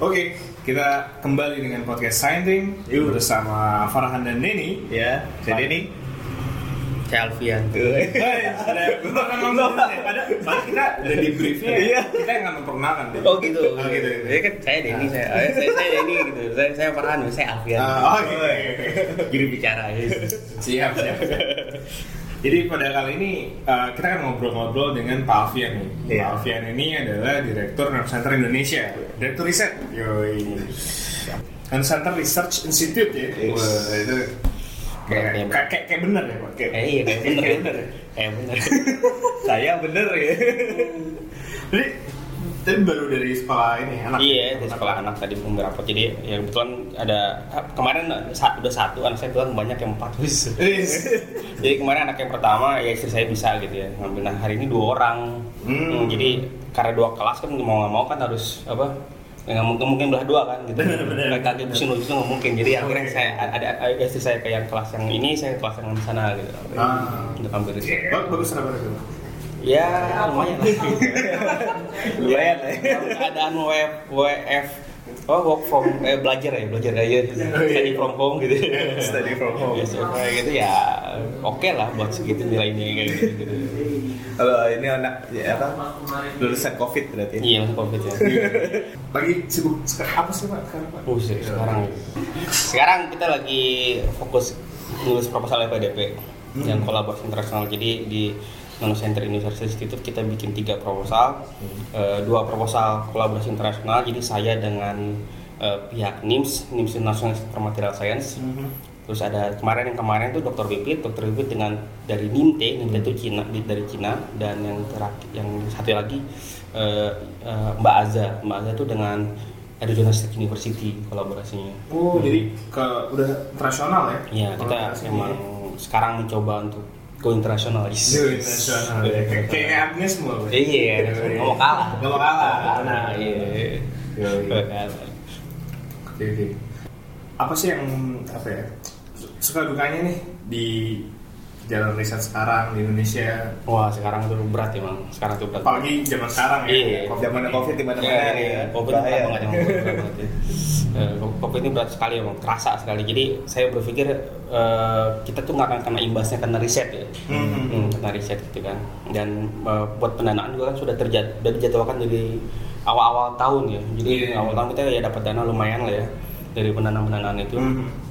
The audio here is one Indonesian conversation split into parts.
Oke, kita kembali dengan podcast Scienting Yuk. bersama Farhan dan Neni. Ya, jadi ini Kayak Alfian. Hei, ada bukan langsung ya. Pada, pada kita udah di briefnya, Iya. kita nggak memperkenalkan. deh. Oh gitu. Oh gitu. Ya kan saya Denny, saya eh, saya, saya Denny gitu. Saya saya Farhan, saya Alfian. Ah, oh gitu. Gini bicara ya. Siap, siap, siap. Jadi pada kali ini uh, kita akan ngobrol-ngobrol dengan Pak Alfian nih. Iya. Pak Alfian ini adalah Direktur Nerve Center Indonesia, Direktur Riset. Yoi. Nerve Center Research Institute ya. Yes. Wah, itu kayak, Iya, kayak, kayak, kayak bener ya Pak? Kayak, Eh iya kayak bener. kayak ya. bener ya? Kayak bener. saya bener ya. Jadi, tadi baru dari sekolah ini anak. Iya, di sekolah anak tadi beberapa. Jadi ya kebetulan ada kemarin sa- udah satu anak saya kebetulan banyak yang empat wis. Jadi kemarin anak yang pertama ya istri saya bisa gitu ya ngambil. Nah hari ini dua orang. Hmm. Hmm, jadi karena dua kelas kan mau nggak mau kan harus apa? Ya, nggak mungkin mungkin belah dua kan gitu. Kayak kaki pusing lurus itu nggak mungkin. Jadi akhirnya saya ada, istri saya ke yang kelas yang ini, saya kelas yang di sana gitu. Ah. Untuk ambil riset. Bag- Bagus itu? Ya lumayan. Lumayan lah. Keadaan WF, WF Oh, work from eh, belajar ya, belajar aja study from home gitu. Study from home. Ya, so, kayak gitu ya oke lah buat segitu nilainya kayak gitu. Kalau ini anak ya apa? Lulusan Covid berarti. ya? Iya, masuk covid ya. Lagi sibuk apa sih Pak sekarang Pak? Oh, se- sekarang sekarang kita lagi fokus nulis proposal FPDP Hmm. yang kolaborasi internasional. Jadi di Nano Center Indonesia Institute kita bikin tiga proposal, Eh, dua proposal kolaborasi internasional. Jadi saya dengan eh, pihak NIMS, NIMS National Institute for Material Science. Terus ada kemarin yang kemarin tuh Dr. Bipit, Dr. Bipit dengan dari NIMTE, NIMTE itu Cina dari Cina dan yang terakhir yang satu lagi eh, eh, Mbak Aza, Mbak Aza itu dengan Arizona State University kolaborasinya. Oh, jadi ke udah internasional ya? Iya, kita emang sekarang mencoba untuk go internasional. Go internasional. Iya. Kayak kayak Agnes semua. Pak. Iya, nggak mau kalah. Nggak mau kalah. Nah, iya. Oke, oke. Apa sih yang apa ya? Suka dukanya nih di jalan riset sekarang di Indonesia? Wah, sekarang tuh berat emang. Sekarang tuh berat. Apalagi zaman sekarang ya. Iya. Covid Zaman. Covid di mana-mana Ya, nih ya, ya. Covid Bahaya. berat banget emang, berat banget ya. Covid ini berat sekali emang, terasa sekali. Jadi saya berpikir eh, kita tuh nggak akan kena imbasnya karena riset ya, Mhm. Hmm, karena riset gitu kan. Dan eh, buat pendanaan juga kan sudah terjad, sudah dijadwalkan dari awal-awal tahun ya. Jadi Iya. awal tahun kita ya dapat dana lumayan lah ya dari pendanaan-pendanaan itu. Mhm.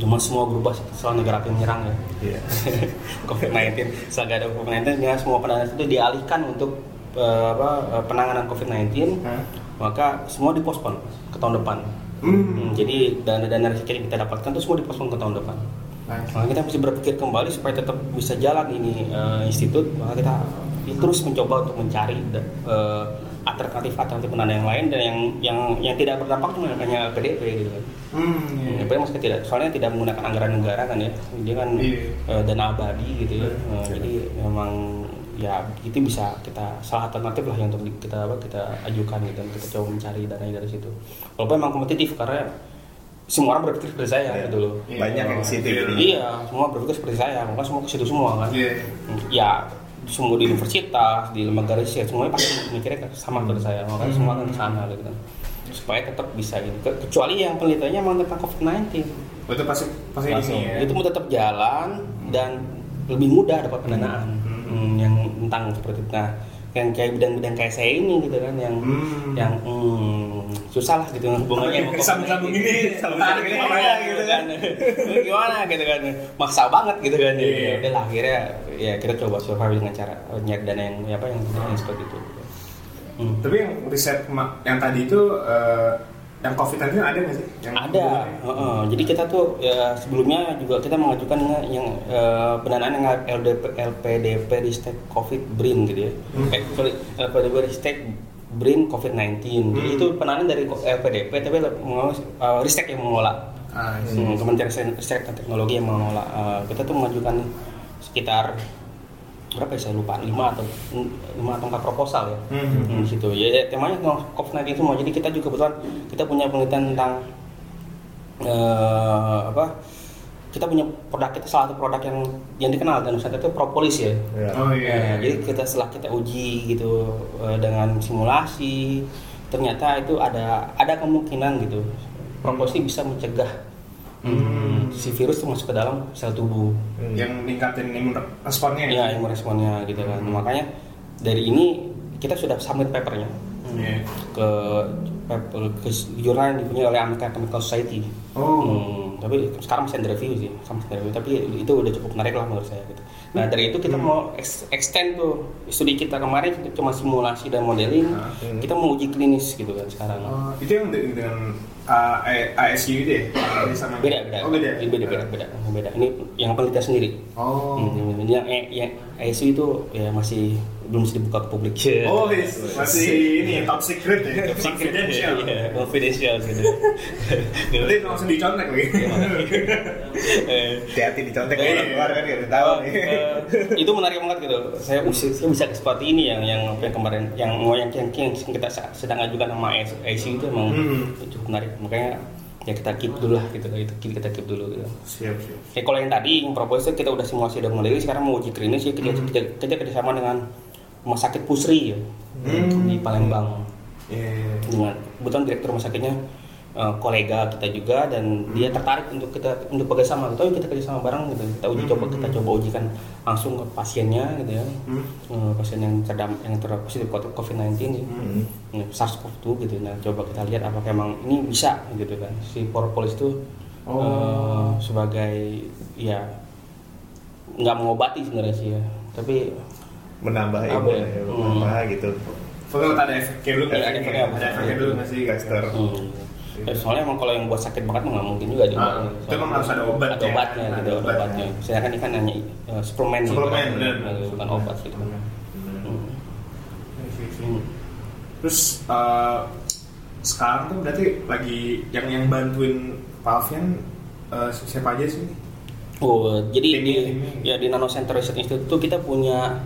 Cuma semua berubah setelah negara api menyerang ya. Iya. COVID-19 setelah ada COVID-19 ya semua pendanaan itu dialihkan untuk eh, apa, eh, penanganan COVID-19 Hah? maka semua dipospon ke tahun depan Hmm. Hmm, jadi dana-dana rezeki yang kita dapatkan itu semua dipospon ke tahun depan Nice. maka kita mesti berpikir kembali supaya tetap bisa jalan ini eh, institut maka kita terus mencoba untuk mencari eh, alternatif-alternatif pendanaan yang lain dan yang yang yang tidak berdampak cuma hanya PDP gitu kan Hmm, iya. Tapi maksudnya tidak, soalnya tidak menggunakan anggaran negara kan ya, dia kan Iya. eh, dana abadi gitu ya, Betul. Eh, jadi memang ya itu bisa kita salah alternatif lah yang untuk kita apa kita ajukan gitu kita coba mencari dananya dari situ. Walaupun memang kompetitif karena semua orang berpikir seperti saya Iya. gitu loh. Iya. Banyak yang situ Iya. jadi. Iya, semua berpikir seperti saya, maka semua ke situ semua kan. Iya. Ya semua di universitas, di lembaga riset, semuanya pasti mikirnya sama seperti saya, makanya semua kan ke sana gitu. Kan. Supaya tetap bisa gitu. Ke- Kecuali yang penelitiannya memang tentang COVID-19 Oh, itu pasti pasti ini ya. itu mau tetap jalan dan lebih mudah dapat pendanaan. Hmm, yang tentang seperti itu. Nah yang kayak bidang-bidang kayak saya ini gitu kan yang Hmm. yang hmm, susah lah gitu hubungannya sama COVID-19. ini, sambung-sambung ini gimana gimana gitu kan gimana gitu kan maksa banget gitu kan Iya. ya udah lah akhirnya ya kita coba survive dengan cara nyari dana yang apa yang, yang seperti itu Hmm. Tapi yang riset yang tadi itu eh, yang COVID-19 ada nggak sih? Yang Ada, hubungannya? Heeh. jadi kita tuh ya, sebelumnya juga kita mengajukan yang eh, pendanaan yang LDP, LPDP Ristek COVID BRIN gitu ya. Hmm. Eh, sorry, LPDP Ristek BRIN COVID-19. Jadi Hmm. itu pendanaan dari LPDP tapi eh, Ristek yang mengelola. Ah, iya. Hmm, Kementerian Riset dan Teknologi yang mengelola. Eh, kita tuh mengajukan sekitar berapa ya saya lupa 5 atau 5 atau 4 proposal ya Hmm. Hmm, di situ ya, ya temanya tentang COVID-19 semua jadi kita juga kebetulan kita punya penelitian tentang eh, apa kita punya produk kita salah satu produk yang yang dikenal dan Nusantara itu propolis ya Ya. Oh iya. Eh, jadi kita setelah kita uji gitu eh, dengan simulasi ternyata itu ada ada kemungkinan gitu propolis ini bisa mencegah Hmm. si virus itu masuk ke dalam sel tubuh Hmm. yang ningkatin imun responnya ya imun responnya gitu kan makanya dari ini kita sudah submit papernya Iya. ke paper ke jurnal yang dipunyai oleh American Chemical Society Oh. Hmm, tapi sekarang masih under review sih sama under review. Tapi itu udah cukup menarik lah menurut saya gitu. Nah dari itu kita mau ex- extend tuh. Studi kita kemarin itu cuma simulasi dan modeling. Ah. kita mau uji klinis gitu kan sekarang. Oh, itu yang de- dengan uh, ASU? Ini sama beda beda. Oh, beda. Ini beda beda beda. Beda. Ini yang penelitian sendiri. Oh. Hmm, ini yang yang ISU itu ya masih belum bisa dibuka ke publik. Oh, yes. masih ini ya, top secret ya, confidential. Iya, confidential gitu. Nanti langsung dicontek lagi. Eh, Hati-hati dicontek Iya. orang luar kan kita tahu nih. eh, itu menarik banget gitu. Saya bisa saya bisa seperti ini yang yang apa yang kemarin yang mau yang, yang, yang kita sedang ajukan sama ISU itu emang Hmm. cukup menarik. Makanya ya kita keep dulu lah gitu itu kita keep dulu gitu. Siap, siap. Ya kalau yang tadi yang proposal kita udah simulasi udah mulai sekarang mau uji klinis ya kita Hmm. kita, kita kerjasama dengan rumah sakit Pusri ya Hmm. di Palembang Iya. dengan kebetulan direktur rumah sakitnya eh, kolega kita juga dan dia tertarik untuk kita untuk bekerjasama gitu "Ayo kita kerjasama bareng gitu kita uji coba kita coba ujikan langsung ke pasiennya gitu ya Hmm. Eh, pasien yang terdam yang terpositif COVID-19 ya. Hmm. Ya, SARS-CoV-2 gitu nah coba kita lihat apakah emang ini bisa gitu kan si propolis itu Oh. eh, sebagai ya nggak mengobati sebenarnya sih ya tapi Menambah imun ya? ya, Hmm. apa gitu. Pokoknya ada efeknya dulu, ada efeknya, ada efeknya dulu nggak sih? Gaster. Ya, soalnya emang kalau yang buat sakit banget mah nggak mungkin juga dia. Ah, itu emang harus ada obat Ada ya. obatnya Ada gitu, ada obatnya. ini kan hanya eh, suplemen gitu. Suplemen, benar. Bukan obat gitu. Hmm. Hmm. Hmm. Terus eh, sekarang tuh berarti lagi yang yang bantuin Pak Alfian eh, siapa aja sih? Oh, jadi Timnya, di ya di Nano Center Research Institute itu kita punya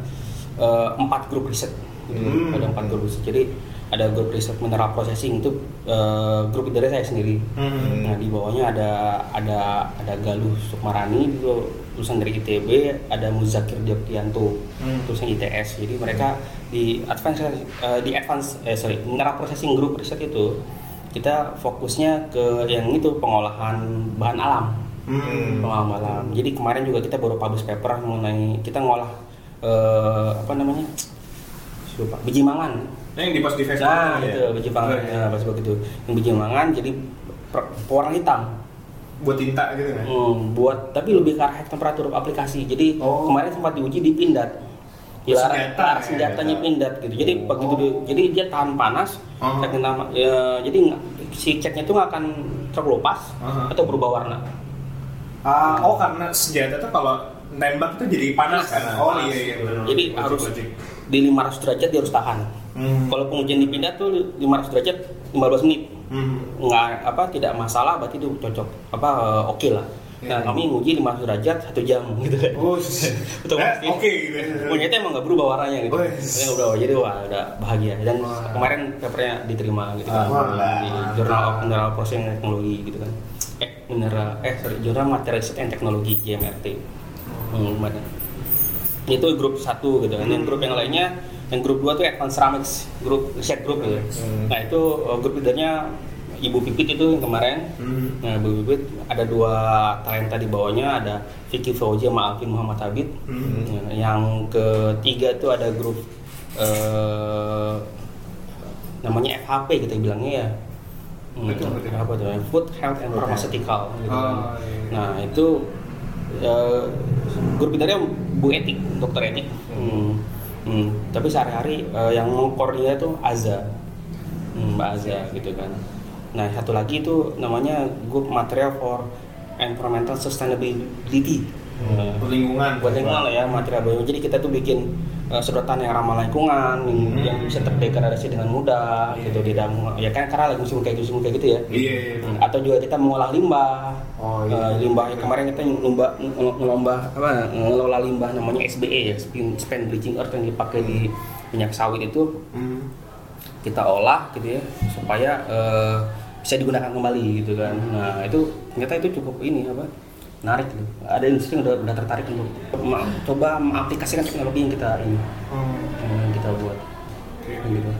eh, empat grup riset. Gitu. Hmm. Ada empat grup riset. Jadi ada grup riset mineral processing itu eh, grup dari saya sendiri. Hmm. Nah di bawahnya ada ada ada Galuh Sukmarani itu lulusan dari ITB, ada Muzakir Dioptianto Hmm. lulusan ITS. Jadi mereka di advance eh, di advance eh sorry mineral processing group riset itu kita fokusnya ke yang itu pengolahan bahan alam Hmm. pengolahan alam. Jadi kemarin juga kita baru publish paper mengenai kita ngolah eh, apa namanya lupa biji mangan Nah, yang di post di Facebook. Nah, ya? itu biji mangan Oh, ya, pas begitu. Yang biji mangan jadi per- pewarna hitam. Buat tinta gitu kan? Hmm, buat tapi lebih ke arah temperatur aplikasi. Jadi Oh. kemarin sempat diuji di pindad. Di arah, Senjata, arah ya, senjatanya senjata. pindad gitu. Jadi Oh. begitu di- jadi dia tahan panas. Oh. saking lama- ya, jadi nggak- si catnya itu nggak akan terkelupas Aha. atau berubah warna. Ah, oh karena senjata tuh kalau nembak tuh jadi panas kan? Panas. Oh iya iya. benar. Jadi Wajib, harus wajib. di 500 derajat dia harus tahan. Hmm. Kalau pengujian di pindad tuh 500 derajat 15 menit. Hmm. nggak apa tidak masalah berarti itu cocok apa eh, oke lah nah Iya. kami nguji 500 derajat satu jam gitu kan Oh, Betul, eh, oke gitu. ternyata emang nggak berubah warnanya gitu Oh, Ternyata nggak berubah jadi wah udah bahagia dan Wah. kemarin papernya diterima gitu kan Alhamdulillah. di Journal of Mineral Processing Technology gitu kan eh mineral eh sorry Journal Material Research and Technology JMRT kemarin. itu grup satu gitu kan yang grup yang lainnya yang grup dua tuh Advanced Ceramics grup riset grup gitu Hmm. nah itu eh, grup leadernya Ibu Pipit itu yang kemarin Hmm. Nah, Ibu Pipit ada dua talenta di bawahnya, ada Vicky Fauzi sama Alvin Muhammad Habib. Hmm. Nah, Yang ketiga itu ada grup eh, namanya FHP kita bilangnya ya. Hmm, Itu apa tuh? tuh? Food Health and Pharmaceutical. Gitu kan. Oh, iya. Nah itu eh, grup leadernya Bu Etik, Dokter Etik. Hmm. Hmm, Tapi sehari-hari eh, yang mengkoordinir itu Aza, hmm, Mbak Aza gitu kan. Nah satu lagi itu namanya grup material for environmental sustainability. Eh, Untuk lingkungan. buat lingkungan lah ya material bio. Jadi kita tuh bikin eh, sedotan yang ramah lingkungan, yang, Hmm. yang bisa terdegradasi dengan mudah, Iya. gitu tidak ya kan karena lagi musim kayak gitu, musim kayak gitu ya. Iya. Hmm, Atau juga kita mengolah limbah. Oh, iya. Eh, limbah kemarin kita lomba ngelombah apa ngelola limbah namanya SBE ya, spin, spent bleaching earth yang dipakai di minyak sawit itu Hmm. kita olah gitu ya supaya eh, bisa digunakan kembali gitu kan. Nah, itu ternyata itu cukup ini apa? Menarik gitu. Ada industri yang udah, udah tertarik untuk ma- coba mengaplikasikan teknologi yang kita ini Oh. yang kita buat Oke. gitu.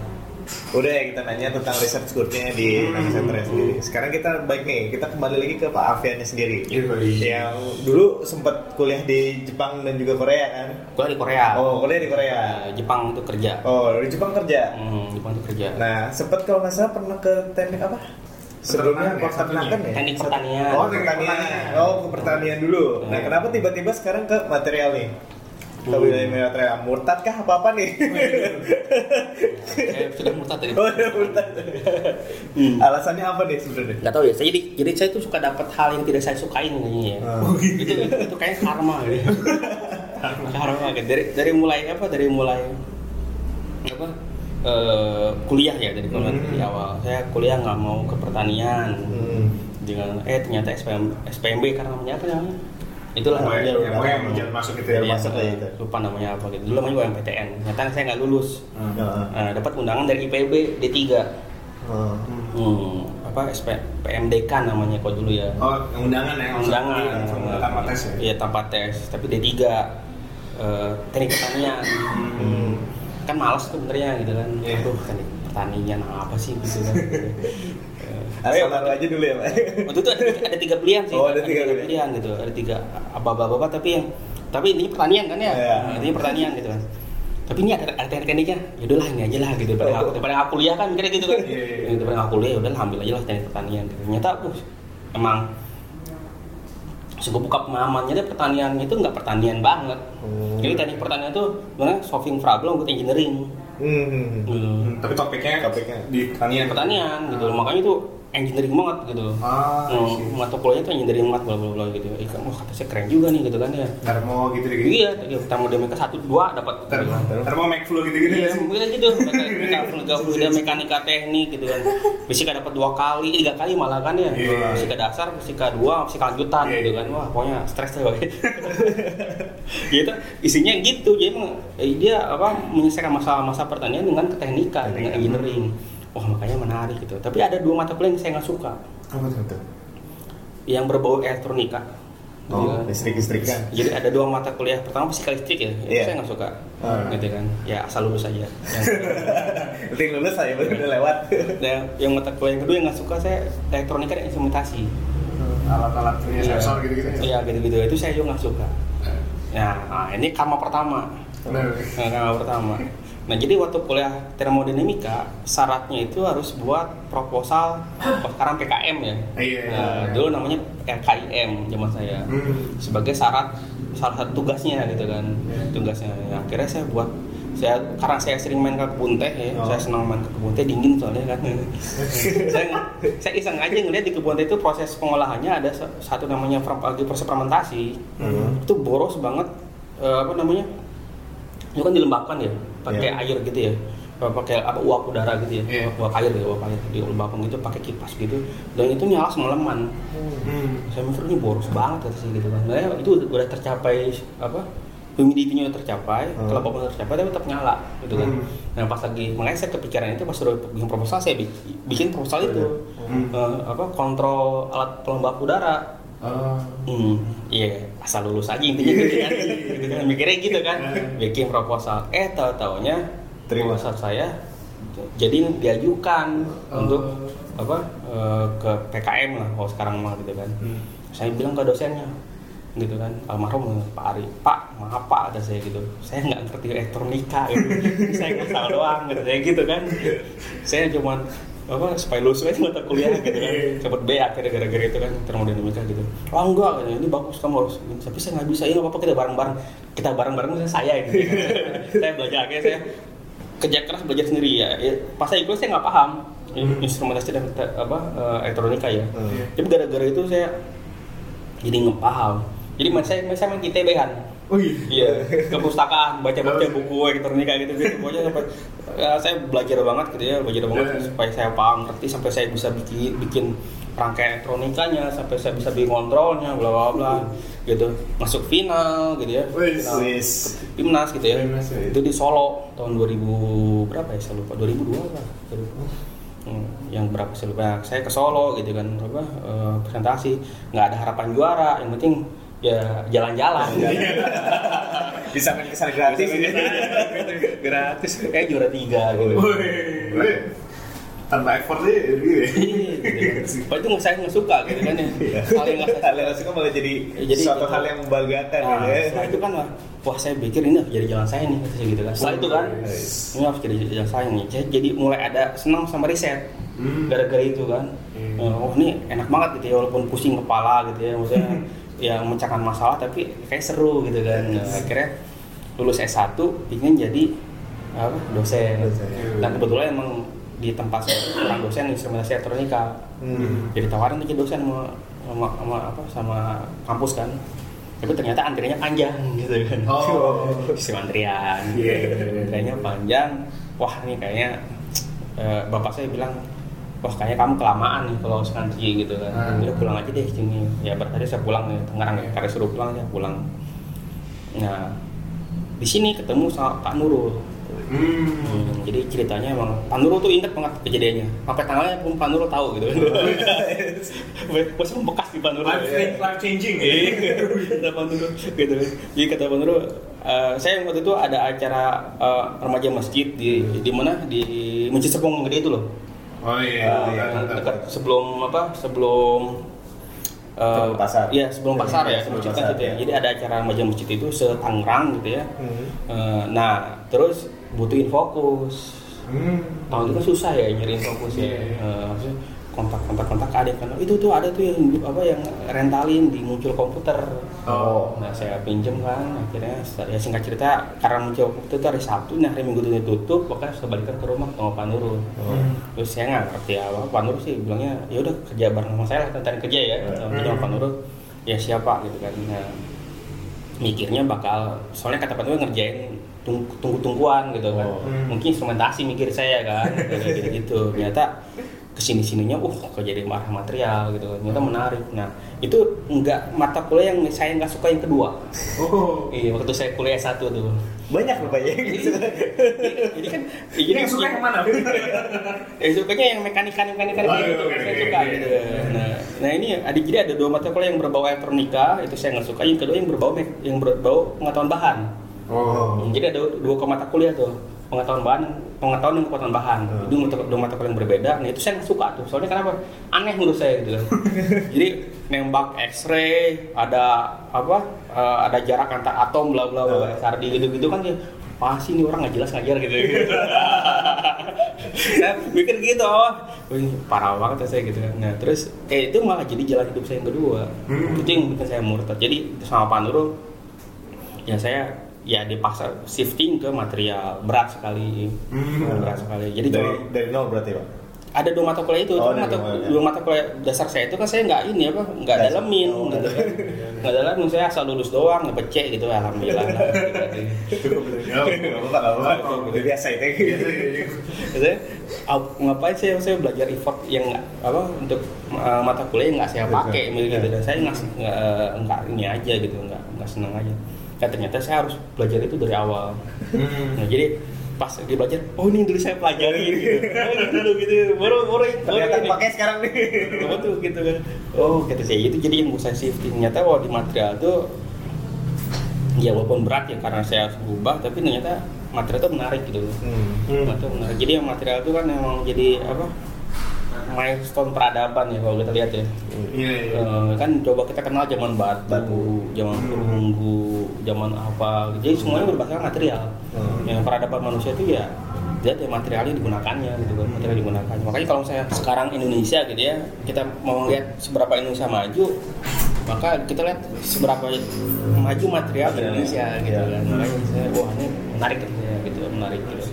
Udah ya kita nanya tentang research group-nya di Hmm. Nano Center sendiri. Sekarang kita baik nih, kita kembali lagi ke Pak Afiannya sendiri. Iya. Yang dulu sempat kuliah di Jepang dan juga Korea kan? Gua di Korea. Oh, kuliah di Korea. Eh, Jepang itu kerja. Oh, di Jepang kerja. Hmm, Jepang itu kerja. Nah, sempat kalau nggak salah pernah ke teknik apa? Sebelumnya Peternakan ya, peternakan ya? Teknik pertanian. Oh, pertanian. Oh, ke pertanian dulu. Nah, Hmm. kenapa tiba-tiba sekarang ke material nih? Ke Hmm. wilayah material. Murtad kah apa-apa nih? Saya sudah murtad tadi. oh, ya murtad. Hmm. Alasannya apa nih sebenarnya? Gak tau ya, saya jadi jadi saya tuh suka dapat hal yang tidak saya sukain kayaknya ya. Oh, itu, itu itu kayak karma gitu. karma gitu. Dari dari mulai apa? Dari mulai apa? Eh, kuliah ya dari kuliah Hmm. dari awal. Saya kuliah nggak mau ke pertanian. Hmm. Dengan eh ternyata SPM SPMB karena namanya apa namanya? Itulah Oh, namanya. yang- lupa. yang jalan masuk itu ya, Iya, masuk itu. Lupa namanya apa gitu. Dulu namanya UMPTN. Ternyata saya nggak lulus. Nah, Nah, dapat undangan dari IPB D3. oh. Hmm, apa SP, PMDK namanya kok dulu ya. Oh, undangan ya? undangan Undangan tanpa tes ya? Iya, tanpa tes, tapi D3 eh, teknik pertanian. Hmm. Kan males tuh benernya gitu kan. Iya. Aduh, teknik pertanian apa sih gitu kan. Eh, Ayo taruh aja dulu ya, Pak. Waktu itu ada, ada tiga pilihan sih. Oh, ada tiga pilihan. pilihan gitu. Ada tiga apa-apa tapi yang tapi ini pertanian kan ya. Iya. Nah, ini pertanian gitu kan. Tapi ini ada, ada teknik-tekniknya. Ya udahlah ini aja lah gitu. Daripada, Oh. daripada aku kuliah kan mikirnya gitu kan. Iya, iya. Daripada aku kuliah ya udahlah ambil aja lah teknik pertanian gitu. Ternyata uh, emang Sebab buka pemahamannya deh pertanian itu nggak pertanian banget. Hmm. Jadi teknik pertanian itu sebenarnya solving problem with engineering. Hmm. Gitu. Hmm, tapi topiknya, Topiknya. di pertanian. Pertanian gitu. Makanya itu engineering banget gitu. Ah. Hmm, mata kuliahnya tuh engineering banget bla bla bla gitu. Ikan wah kata saya keren juga nih gitu kan ya. Termo gitu gitu. Iya, ya, termodinamika satu dua dapat. Termo, termo make flow gitu gitu. Iya, mungkin gitu. Mekanika fluida, mekanika teknik gitu kan. Fisika dapat dua kali, tiga kali malah kan ya. Iya. Fisika dasar, fisika dua, fisika lanjutan Iya, gitu iya. kan. Wah, pokoknya stres pokoknya. gitu. Isinya gitu. Jadi eh, dia apa menyelesaikan masalah-masalah pertanian dengan keteknikan, dengan engineering. Wah, makanya menarik gitu. Tapi ada dua mata kuliah yang saya nggak suka. Apa tuh? Yang berbau elektronika. Oh, Gitu kan. listrik-listrik kan. Jadi ada dua mata kuliah. Pertama fisika listrik ya, itu Iya. saya nggak suka. Hmm. Gitu kan. Ya asal lulus aja. Yang, Penting lulus saya udah lewat. yang, yang mata kuliah yang kedua yang nggak suka saya elektronika dan instrumentasi. Alat-alat punya Iya. sensor gitu-gitu. ya? Iya gitu-gitu. Itu saya juga nggak suka. Nah, nah, ini karma pertama. Benar. Nah, karma pertama. Nah, jadi waktu kuliah termodinamika syaratnya itu harus buat proposal sekarang PKM ya. Iya. Nah, dulu namanya RKIM zaman saya. Hmm. sebagai syarat salah satu tugasnya gitu kan Iya. tugasnya Ya, akhirnya saya buat saya karena saya sering main ke kebun teh ya Oh. saya senang main ke kebun teh dingin soalnya kan saya saya iseng aja ngeliat di kebun teh itu proses pengolahannya ada sa- satu namanya lagi proses fermentasi Hmm. itu boros banget eh, apa namanya itu kan dilembabkan ya pakai Iya. air gitu ya pakai apa uap udara gitu ya Iya. uap air ya uap air dilembabkan gitu pakai kipas gitu dan itu nyala semalaman Hmm. saya mikir ini boros banget kata sih gitu kan Sebenarnya itu udah tercapai apa humidity-nya udah tercapai Hmm. kelembapan udah tercapai tapi tetap nyala gitu kan Hmm. nah pas lagi makanya saya kepikiran itu pas sudah bikin proposal saya bi- bikin proposal itu Hmm. Eh, apa kontrol alat pelembab udara Oh. Hmm, iya asal lulus aja intinya gitu kan, gitu kan. mikirnya gitu kan, bikin proposal. Eh tahu taunya Terima. proposal saya jadi diajukan Oh. untuk apa eh, ke PKM lah kalau sekarang mah gitu kan. Hmm. Saya bilang ke dosennya gitu kan almarhum Pak Ari Pak maaf Pak ada saya gitu saya nggak ngerti elektronika gitu saya ngasal doang gitu saya gitu kan saya cuman apa supaya lulus aja mata kuliah gitu kan. Cepet B akhirnya gara-gara itu kan termodinamika gitu. Oh enggak ini bagus kamu harus ini. tapi saya nggak bisa ini apa apa kita bareng-bareng. Kita bareng-bareng saya saya gitu. Saya belajar akhirnya saya kerja keras belajar sendiri ya, ya pas saya ikut saya nggak paham. Hmm. instrumentasi dan apa eh, elektronika ya. Hmm. tapi gara-gara itu saya jadi ngepaham jadi mas saya saya main ITB kan Oh iya. Iya, ke perpustakaan, baca-baca buku elektronika gitu-gitu. Pokoknya sampai ya, saya belajar banget gitu ya, belajar banget Iya. supaya saya paham, ngerti sampai saya bisa bikin bikin rangkaian elektronikanya, sampai saya bisa bikin kontrolnya, bla bla bla, gitu. Masuk final gitu ya. Wis. Final. Timnas gitu ya. Ya. Itu di Solo tahun 2000 berapa ya? Saya lupa. 2002 apa? Saya lupa. Hmm, yang berapa saya lupa. Saya ke Solo gitu kan, apa eh, presentasi, nggak ada harapan juara, yang penting ya jalan-jalan. Bisa main ke sana gratis. gratis kayak juara tiga gitu. Ini tanpa effort sih gitu ya. Kan. Itu nggak saya nggak suka gitu kan ya. Iya. Hal yang nggak saya suka malah jadi, Jadi suatu gitu. hal yang membanggakan Nah, gitu ya. setelah itu kan wah, wah saya pikir ini harus jadi jalan saya nih kata saya gitu kan. Setelah itu kan ini harus jadi jalan saya nih. Jadi, jadi mulai ada senang sama riset Hmm. gara-gara itu kan. Hmm. Eh, oh ini enak banget gitu ya walaupun pusing kepala gitu ya maksudnya yang memecahkan masalah tapi kayak seru gitu kan. Nah, akhirnya lulus S1 ingin jadi apa dosen. Dosen. Dan kebetulan emang di tempat saya kurang dosen instrumentasi elektronika. Hmm. Jadi tawaran tuh jadi dosen sama, sama, sama apa sama kampus kan. Tapi ternyata antriannya panjang gitu kan. Oh. Sistem antrian. Iya. Antriannya panjang. Wah ini kayaknya eh, bapak saya bilang wah kayaknya kamu kelamaan nih kalau ngantri gitu kan. Hmm. Ya pulang aja deh sini. Ya berarti saya pulang nih Tangerang ya. Karena suruh pulang ya pulang. Nah di sini ketemu sama Pak Nurul. Hmm. Hmm, jadi ceritanya emang Pak Nurul tuh inget banget kejadiannya. Sampai tanggalnya pun Pak Nurul tahu gitu. Masih membekas di Pak Nurul. Life, life changing. Iya, kata Pak Nurul gitu. Jadi kata Pak Nurul, eh, saya waktu itu ada acara eh, remaja masjid di di mana di Masjid Sepung yang gede itu loh. Oh iya. Oh, iya. Yang dekat sebelum apa? Sebelum Sebelum pasar. Iya, sebelum pasar ya, Sebelum masjid kan pasar, gitu ya. ya. Jadi ada acara remaja masjid itu setangerang gitu ya. Hmm. Eh, nah, terus butuhin fokus. Hmm. Tahun itu kan susah ya nyariin fokus ya. Iya. Eh, maksudnya kontak-kontak kontak ada kan itu tuh ada tuh yang apa yang rentalin di muncul komputer. Oh. Nah saya pinjem kan akhirnya ya singkat cerita karena muncul komputer itu hari Sabtu nah hari Minggu itu tutup makanya saya balikan ke rumah sama Pak Nurul. Hmm. Terus saya nggak ngerti apa Pak Nurul sih bilangnya ya udah kerja bareng sama saya lah tentang kerja ya. Hmm. Sama Pak Nurul ya siapa gitu kan. Nah, mikirnya bakal soalnya kata Pak Nurul ngerjain tung- tunggu-tungguan gitu kan. Oh. Hmm. Mungkin instrumentasi mikir saya kan kayak gitu-gitu. Ternyata ke sini sininya uh kok jadi marah material gitu ternyata menarik nah itu enggak mata kuliah yang saya nggak suka yang kedua Oh. iya waktu saya kuliah S1 tuh Banyak rupanya. jadi, jadi kan Ini yang suka yang mana? Eh, sukanya yang mekanika mekanika Oh, gitu, iya, saya iya, suka iya, gitu. Nah, nah ini ada jadi ada dua mata kuliah yang berbau elektronika itu saya nggak suka. Yang kedua yang berbau yang berbau pengetahuan bahan. Oh. Jadi ada dua mata kuliah tuh pengetahuan bahan, pengetahuan dan kekuatan bahan. Hmm. Itu dua mata kuliah yang berbeda. Nah itu saya nggak suka tuh. Soalnya kenapa? Aneh menurut saya gitu. Jadi nembak X-ray, ada apa? eh, ada jarak antar atom, bla bla bla, Hmm. SRD gitu-gitu kan ya. Pasti ini orang nggak jelas ngajar gitu. saya mikir gitu, oh, parah banget ya saya gitu kan. Nah terus, eh itu malah jadi jalan hidup saya yang kedua. Hmm. Itu yang bikin saya murtad. Jadi sama Pak Nurul, ya saya ya dipaksa shifting ke material berat sekali Hmm. berat sekali jadi dari kalau dari nol berarti pak. ada dua mata kuliah itu Oh, dari mata, dua, ya. dua mata kuliah dasar saya itu kan saya nggak ini apa nggak Dasar. dalemin Oh, gitu kan nggak dalemin saya asal lulus doang ngepecek gitu alhamdulillah gitu. Biasa itu. Ap- ngapain saya saya belajar effort yang nggak apa untuk uh, mata kuliah yang nggak saya pakai Iya. gitu dan saya nggak nggak nggak ini aja gitu nggak nggak senang aja kan ternyata saya harus belajar itu dari awal Hmm. nah jadi pas dia belajar oh ini yang dulu saya pelajari gitu oh ini dulu gitu baru baru baru Ternyata ini. pakai sekarang nih. apa tuh gitu kan oh kata saya itu jadi yang saya shifting ternyata wah di material tuh ya walaupun berat ya karena saya harus berubah tapi ternyata material itu menarik gitu Hmm. Hmm. Material menarik. jadi yang material itu kan emang jadi apa milestone peradaban ya kalau kita lihat ya Iya, iya. Eh, kan coba kita kenal zaman batu, Batu. zaman Hmm. perunggu, zaman apa. Jadi semuanya berbasiskan material. Hmm. Yang peradaban manusia itu ya lihat ya materialnya digunakannya gitu kan, material digunakan. Makanya kalau saya sekarang Indonesia gitu ya, kita mau lihat seberapa Indonesia maju, maka kita lihat seberapa maju material di Indonesia gitu Iya. kan. Makanya saya wah ini menarik gitu ya, gitu menarik gitu.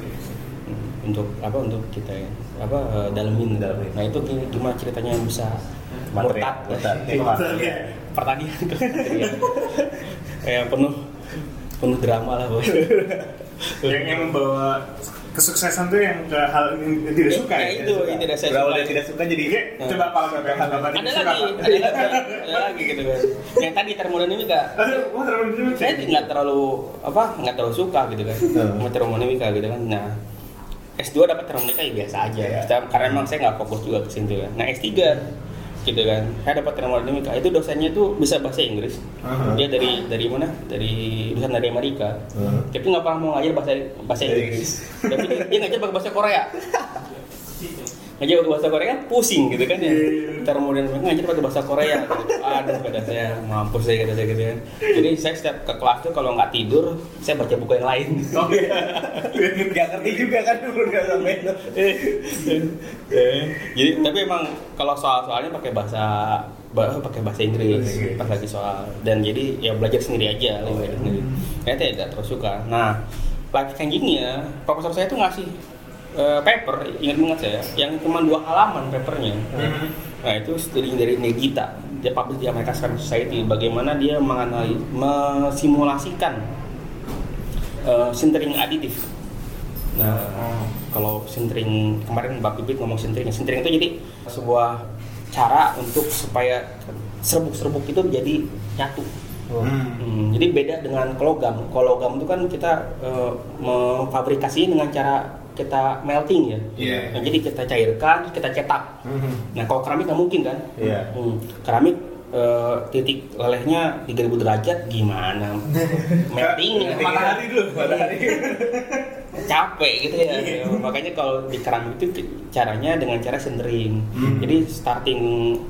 Untuk apa untuk kita ya, apa eh, dalemin. Dalemin. Nah itu gi- gimana ceritanya bisa Material, murtad, murtad. Iya. pertanian material. kayak penuh penuh drama lah bos yang yang membawa kesuksesan tuh yang ke hal yang tidak suka Kayak ya. itu yang tidak saya Berawal suka dari tidak suka jadi Oke, coba apa lagi yang bapak ada lagi ada lagi ada lagi gitu kan yang tadi termodinamika saya nggak terlalu apa nggak terlalu suka gitu kan Hmm. sama termodinamika gitu kan nah S2 dapat termodinamika ya biasa aja. Kita- karena emang saya nggak fokus juga ke situ kan. Nah S3 gitu kan. Saya dapat termodinamika itu dosennya tuh bisa bahasa Inggris. Aha. dia dari dari mana? Dari dosen dari Amerika. Hmm. tapi nggak pernah mau ngajar bahasa bahasa Bahasa Inggris. Tapi dia, dia ngajar pakai bahasa Korea ngajar pakai bahasa Korea kan pusing gitu kan ya. Termodinamika ngajar pakai bahasa Korea. Gitu. aduh kata saya mampus saya kata saya gitu kan. Jadi saya setiap ke kelas tuh kalau nggak tidur saya baca buku yang lain. Gak ngerti juga kan udah sampai itu. Eh, jadi tapi emang kalau soal-soalnya pakai bahasa bah- pakai bahasa Inggris Inggris. pas lagi soal. Dan jadi ya belajar sendiri aja lebih belajar sendiri. Saya tidak terus suka. Nah life changingnya profesor saya tuh ngasih eh, paper ingat banget saya yang cuma dua halaman papernya Mhm. nah itu studi dari Negita dia publish di American Science Society bagaimana dia menganalisis mesimulasikan eh, sintering aditif nah kalau sintering kemarin Mbak Pipit ngomong sintering sintering itu jadi sebuah cara untuk supaya serbuk-serbuk itu jadi nyatu Hmm. Hmm, jadi beda dengan kologam kologam itu kan kita eh, memfabrikasi dengan cara kita melting ya Iya. Nah, jadi kita cairkan kita cetak Mhm. nah kalau keramik nggak mungkin kan Iya. Hmm, keramik eh, titik lelehnya 3000 derajat gimana meltingnya Matahari dulu, matahari. capek gitu ya. Makanya kalau di keramik itu caranya dengan cara sintering. Hmm. Jadi starting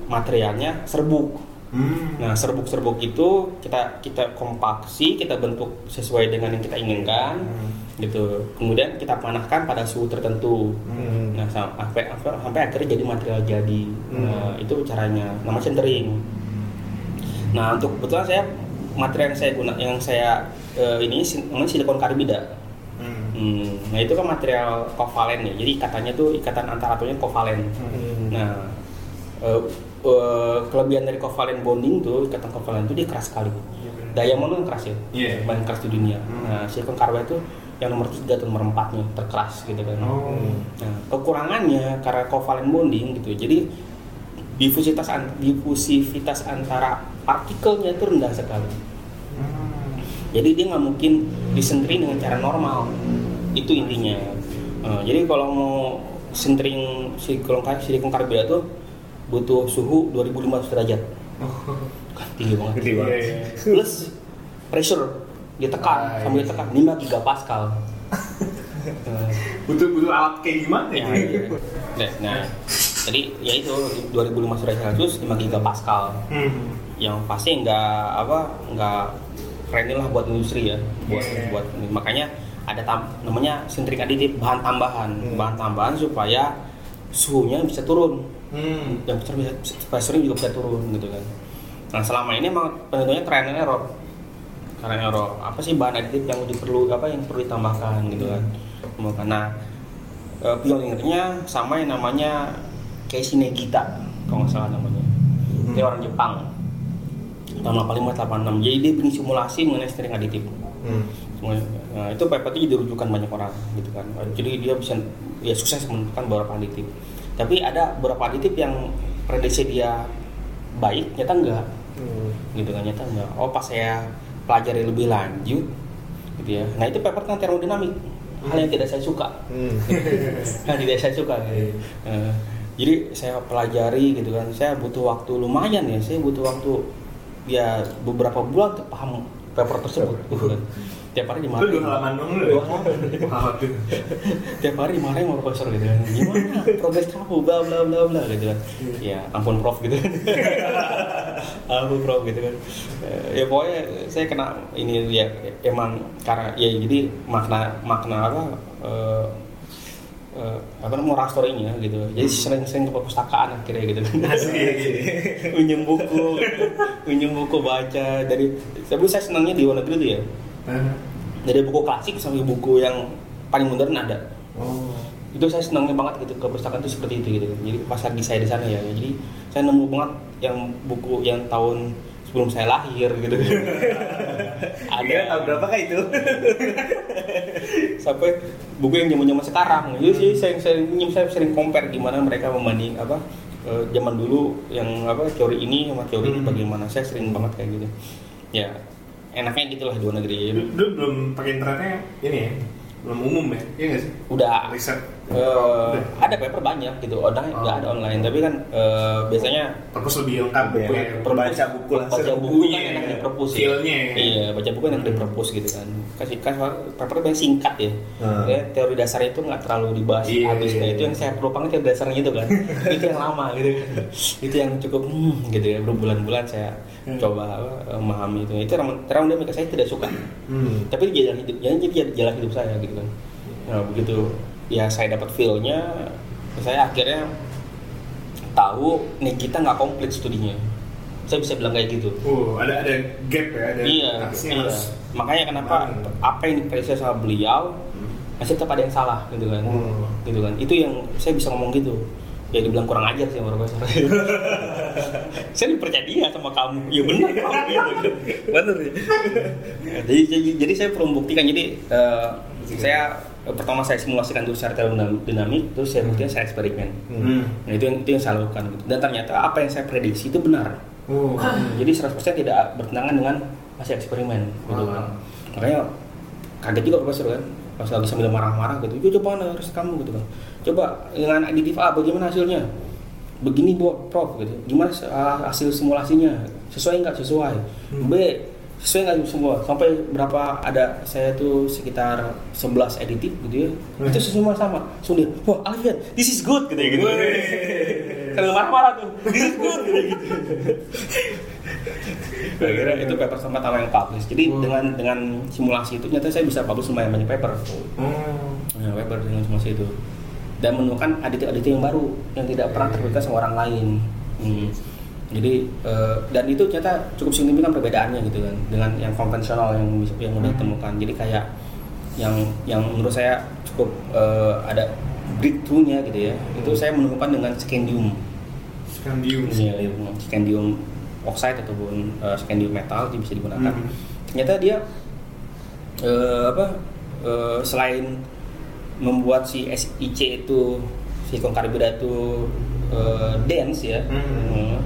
materialnya serbuk. Hmm. Nah, serbuk-serbuk itu kita kita kompaksi, kita bentuk sesuai dengan yang kita inginkan. Hmm. Gitu. Kemudian kita panahkan pada suhu tertentu. Hmm. Nah, sam- sampai sampai sampai akhirnya jadi material jadi. Nah, itu caranya. Nama sintering. Nah, untuk kebetulan saya material yang saya guna yang saya eh, ini namanya silikon karbida. Hmm. Hmm, nah itu kan material kovalen ya. Jadi ikatannya tuh ikatan antar atomnya kovalen. Hmm. Nah, eh, eh, kelebihan dari kovalen bonding tuh ikatan kovalen itu dia keras sekali. Diamond kan keras ya, Iya. paling keras di dunia. Hmm. Nah, silikon karbida itu yang nomor tiga atau nomor empatnya terkeras gitu kan. Oh. Nah, kekurangannya karena kovalen bonding gitu. Jadi difusivitas an- difusivitas antara partikelnya itu rendah sekali. Hmm. Jadi dia nggak mungkin disentering dengan cara normal. Itu intinya. Eh, jadi kalau mau sentering silikon silikon karbida tuh butuh suhu 2500 derajat. Kan tinggi banget. Gede banget. Plus pressure ditekan Ah, sambil iya. ditekan 5 gigapascal. Butuh butuh alat kayak gimana ya, ya? iya. Nah, nah, jadi ya itu 2500 derajat Celcius 5 gigapascal Hmm. yang pasti nggak apa nggak friendly lah buat industri ya buat Iya. buat makanya ada tam, namanya sintering aditif bahan tambahan Hmm. bahan tambahan supaya suhunya bisa turun Hmm. yang bisa pressurnya juga bisa turun gitu kan nah selama ini emang penentunya trial and error and error apa sih bahan aditif yang diperlu apa yang perlu ditambahkan gitu kan Tambahkan. nah eh, pionirnya sama yang namanya Keishi Negita kalau nggak salah namanya dia orang Jepang tahun 85 86 jadi dia bikin simulasi mengenai sintering aditif Hmm. Nah, itu paper itu jadi rujukan banyak orang gitu kan. Jadi dia bisa ya sukses menentukan beberapa aditif. Tapi ada beberapa aditif yang prediksi dia baik, nyata enggak. Hmm. Gitu kan nyata enggak. Oh, pas saya pelajari lebih lanjut gitu ya. Nah, itu paper tentang termodinamik. Hal yang tidak saya suka. Hmm. Yang tidak saya suka gitu. Eh, jadi saya pelajari gitu kan. Saya butuh waktu lumayan ya. Saya butuh waktu ya beberapa bulan untuk paham paper tersebut gitu kan. Tiap hari Itu dimarahin. dua halaman dong lu. Tiap hari dimarahin sama profesor gitu kan. Gimana? Progres kamu bla bla bla bla gitu kan. Ya ampun prof gitu kan. Ampun prof gitu kan. Eh, ya pokoknya saya kena ini ya emang karena ya jadi makna makna apa eh, eh, apa namanya story-nya gitu. Jadi sering-sering ke perpustakaan akhirnya gitu kan. Minjem buku minjem buku baca. Dari tapi saya senangnya di luar negeri tuh ya Hah? dari buku klasik sampai buku yang paling modern ada. Oh. itu saya senangnya banget gitu ke perpustakaan itu seperti itu gitu. Jadi pas lagi saya di sana ya jadi saya nemu banget yang buku yang tahun sebelum saya lahir gitu. Ada. Iya, tahun berapa kah itu? sampai buku yang zaman zaman sekarang. Jadi sih saya sering saya sering compare gimana mereka membanding apa eh, zaman dulu yang apa teori ini sama teori ini Hmm. bagaimana. Saya sering banget kayak gitu. Ya enaknya gitulah di luar negeri Dulu, dulu belum pakai internetnya ini ya, belum umum ya, iya nggak sih? udah Riset. Eh, ada paper banyak gitu, online Oh. nggak ada online, tapi kan eh, biasanya Perpus lebih lengkap Iya. buku ya. Baca buku langsung. baca buku Bukunya kan ya. enak di perpus ya. Ya. Iya, baca buku enak di perpus gitu kan. Kasih kan paper banyak singkat ya. Hmm. Ya, teori dasarnya itu nggak terlalu dibahas Iya, habis. Nah, iya. itu yang saya perlu banget teori dasarnya itu kan. itu yang lama gitu. itu yang cukup hmm, gitu ya berbulan-bulan saya Hmm. coba apa, memahami itu. Itu terang terang saya tidak suka. Hmm. Tapi jalan hidup, jadi jadi jalan hidup saya gitu kan. Nah begitu ya saya dapat feel-nya, saya akhirnya tahu nih kita nggak komplit studinya. Saya bisa bilang kayak gitu. Oh, ada ada gap ya, ada iya, iya. harus Makanya kenapa Hmm. apa yang dipercaya sama beliau masih tetap ada yang salah gitu kan. Hmm. Gitu kan. Itu yang saya bisa ngomong gitu. Ya dibilang kurang ajar sih sama profesor. saya dipercaya dia sama kamu. Ya benar kamu gitu. Benar ya. jadi, jadi jadi saya perlu membuktikan jadi eh, saya pertama saya simulasikan dulu secara termodinamik terus saya buktikan saya eksperimen. Hmm. Nah, itu yang itu yang saya lakukan gitu. Dan ternyata apa yang saya prediksi itu benar. Oh. Jadi 100% tidak bertentangan dengan hasil eksperimen gitu kan. Makanya kaget juga profesor kan. Pas lagi sambil marah-marah gitu. "Yo, coba harus kamu gitu kan. Coba dengan aditif A bagaimana hasilnya? Begini buat prof gitu. Gimana hasil simulasinya? Sesuai nggak sesuai? Hmm. B sesuai nggak semua sampai berapa ada saya tuh sekitar 11 editif gitu ya Hmm. itu semua sama sudah wah Alfian this is good gitu ya gitu sambil marah-marah tuh this is good gitu, gitu. Akhirnya itu paper sama pertama yang publish. Jadi Hmm. dengan dengan simulasi itu ternyata saya bisa publish lumayan banyak paper. Oh. Ya, paper dengan simulasi itu. Dan menemukan aditif-aditif yang baru yang tidak pernah terbuka sama orang lain. Hmm. Jadi eh, dan itu ternyata cukup signifikan perbedaannya gitu kan dengan yang konvensional yang yang udah Hmm. ditemukan. Jadi kayak yang yang menurut saya cukup eh, ada breakthrough-nya gitu ya. Itu saya menemukan dengan scandium. Scandium. Iya, iya, scandium oxide ataupun uh, scandium metal itu bisa digunakan. Hmm. Ternyata dia eh, apa eh, selain membuat si SiC itu silikon karbida itu eh, dense ya Hmm. eh,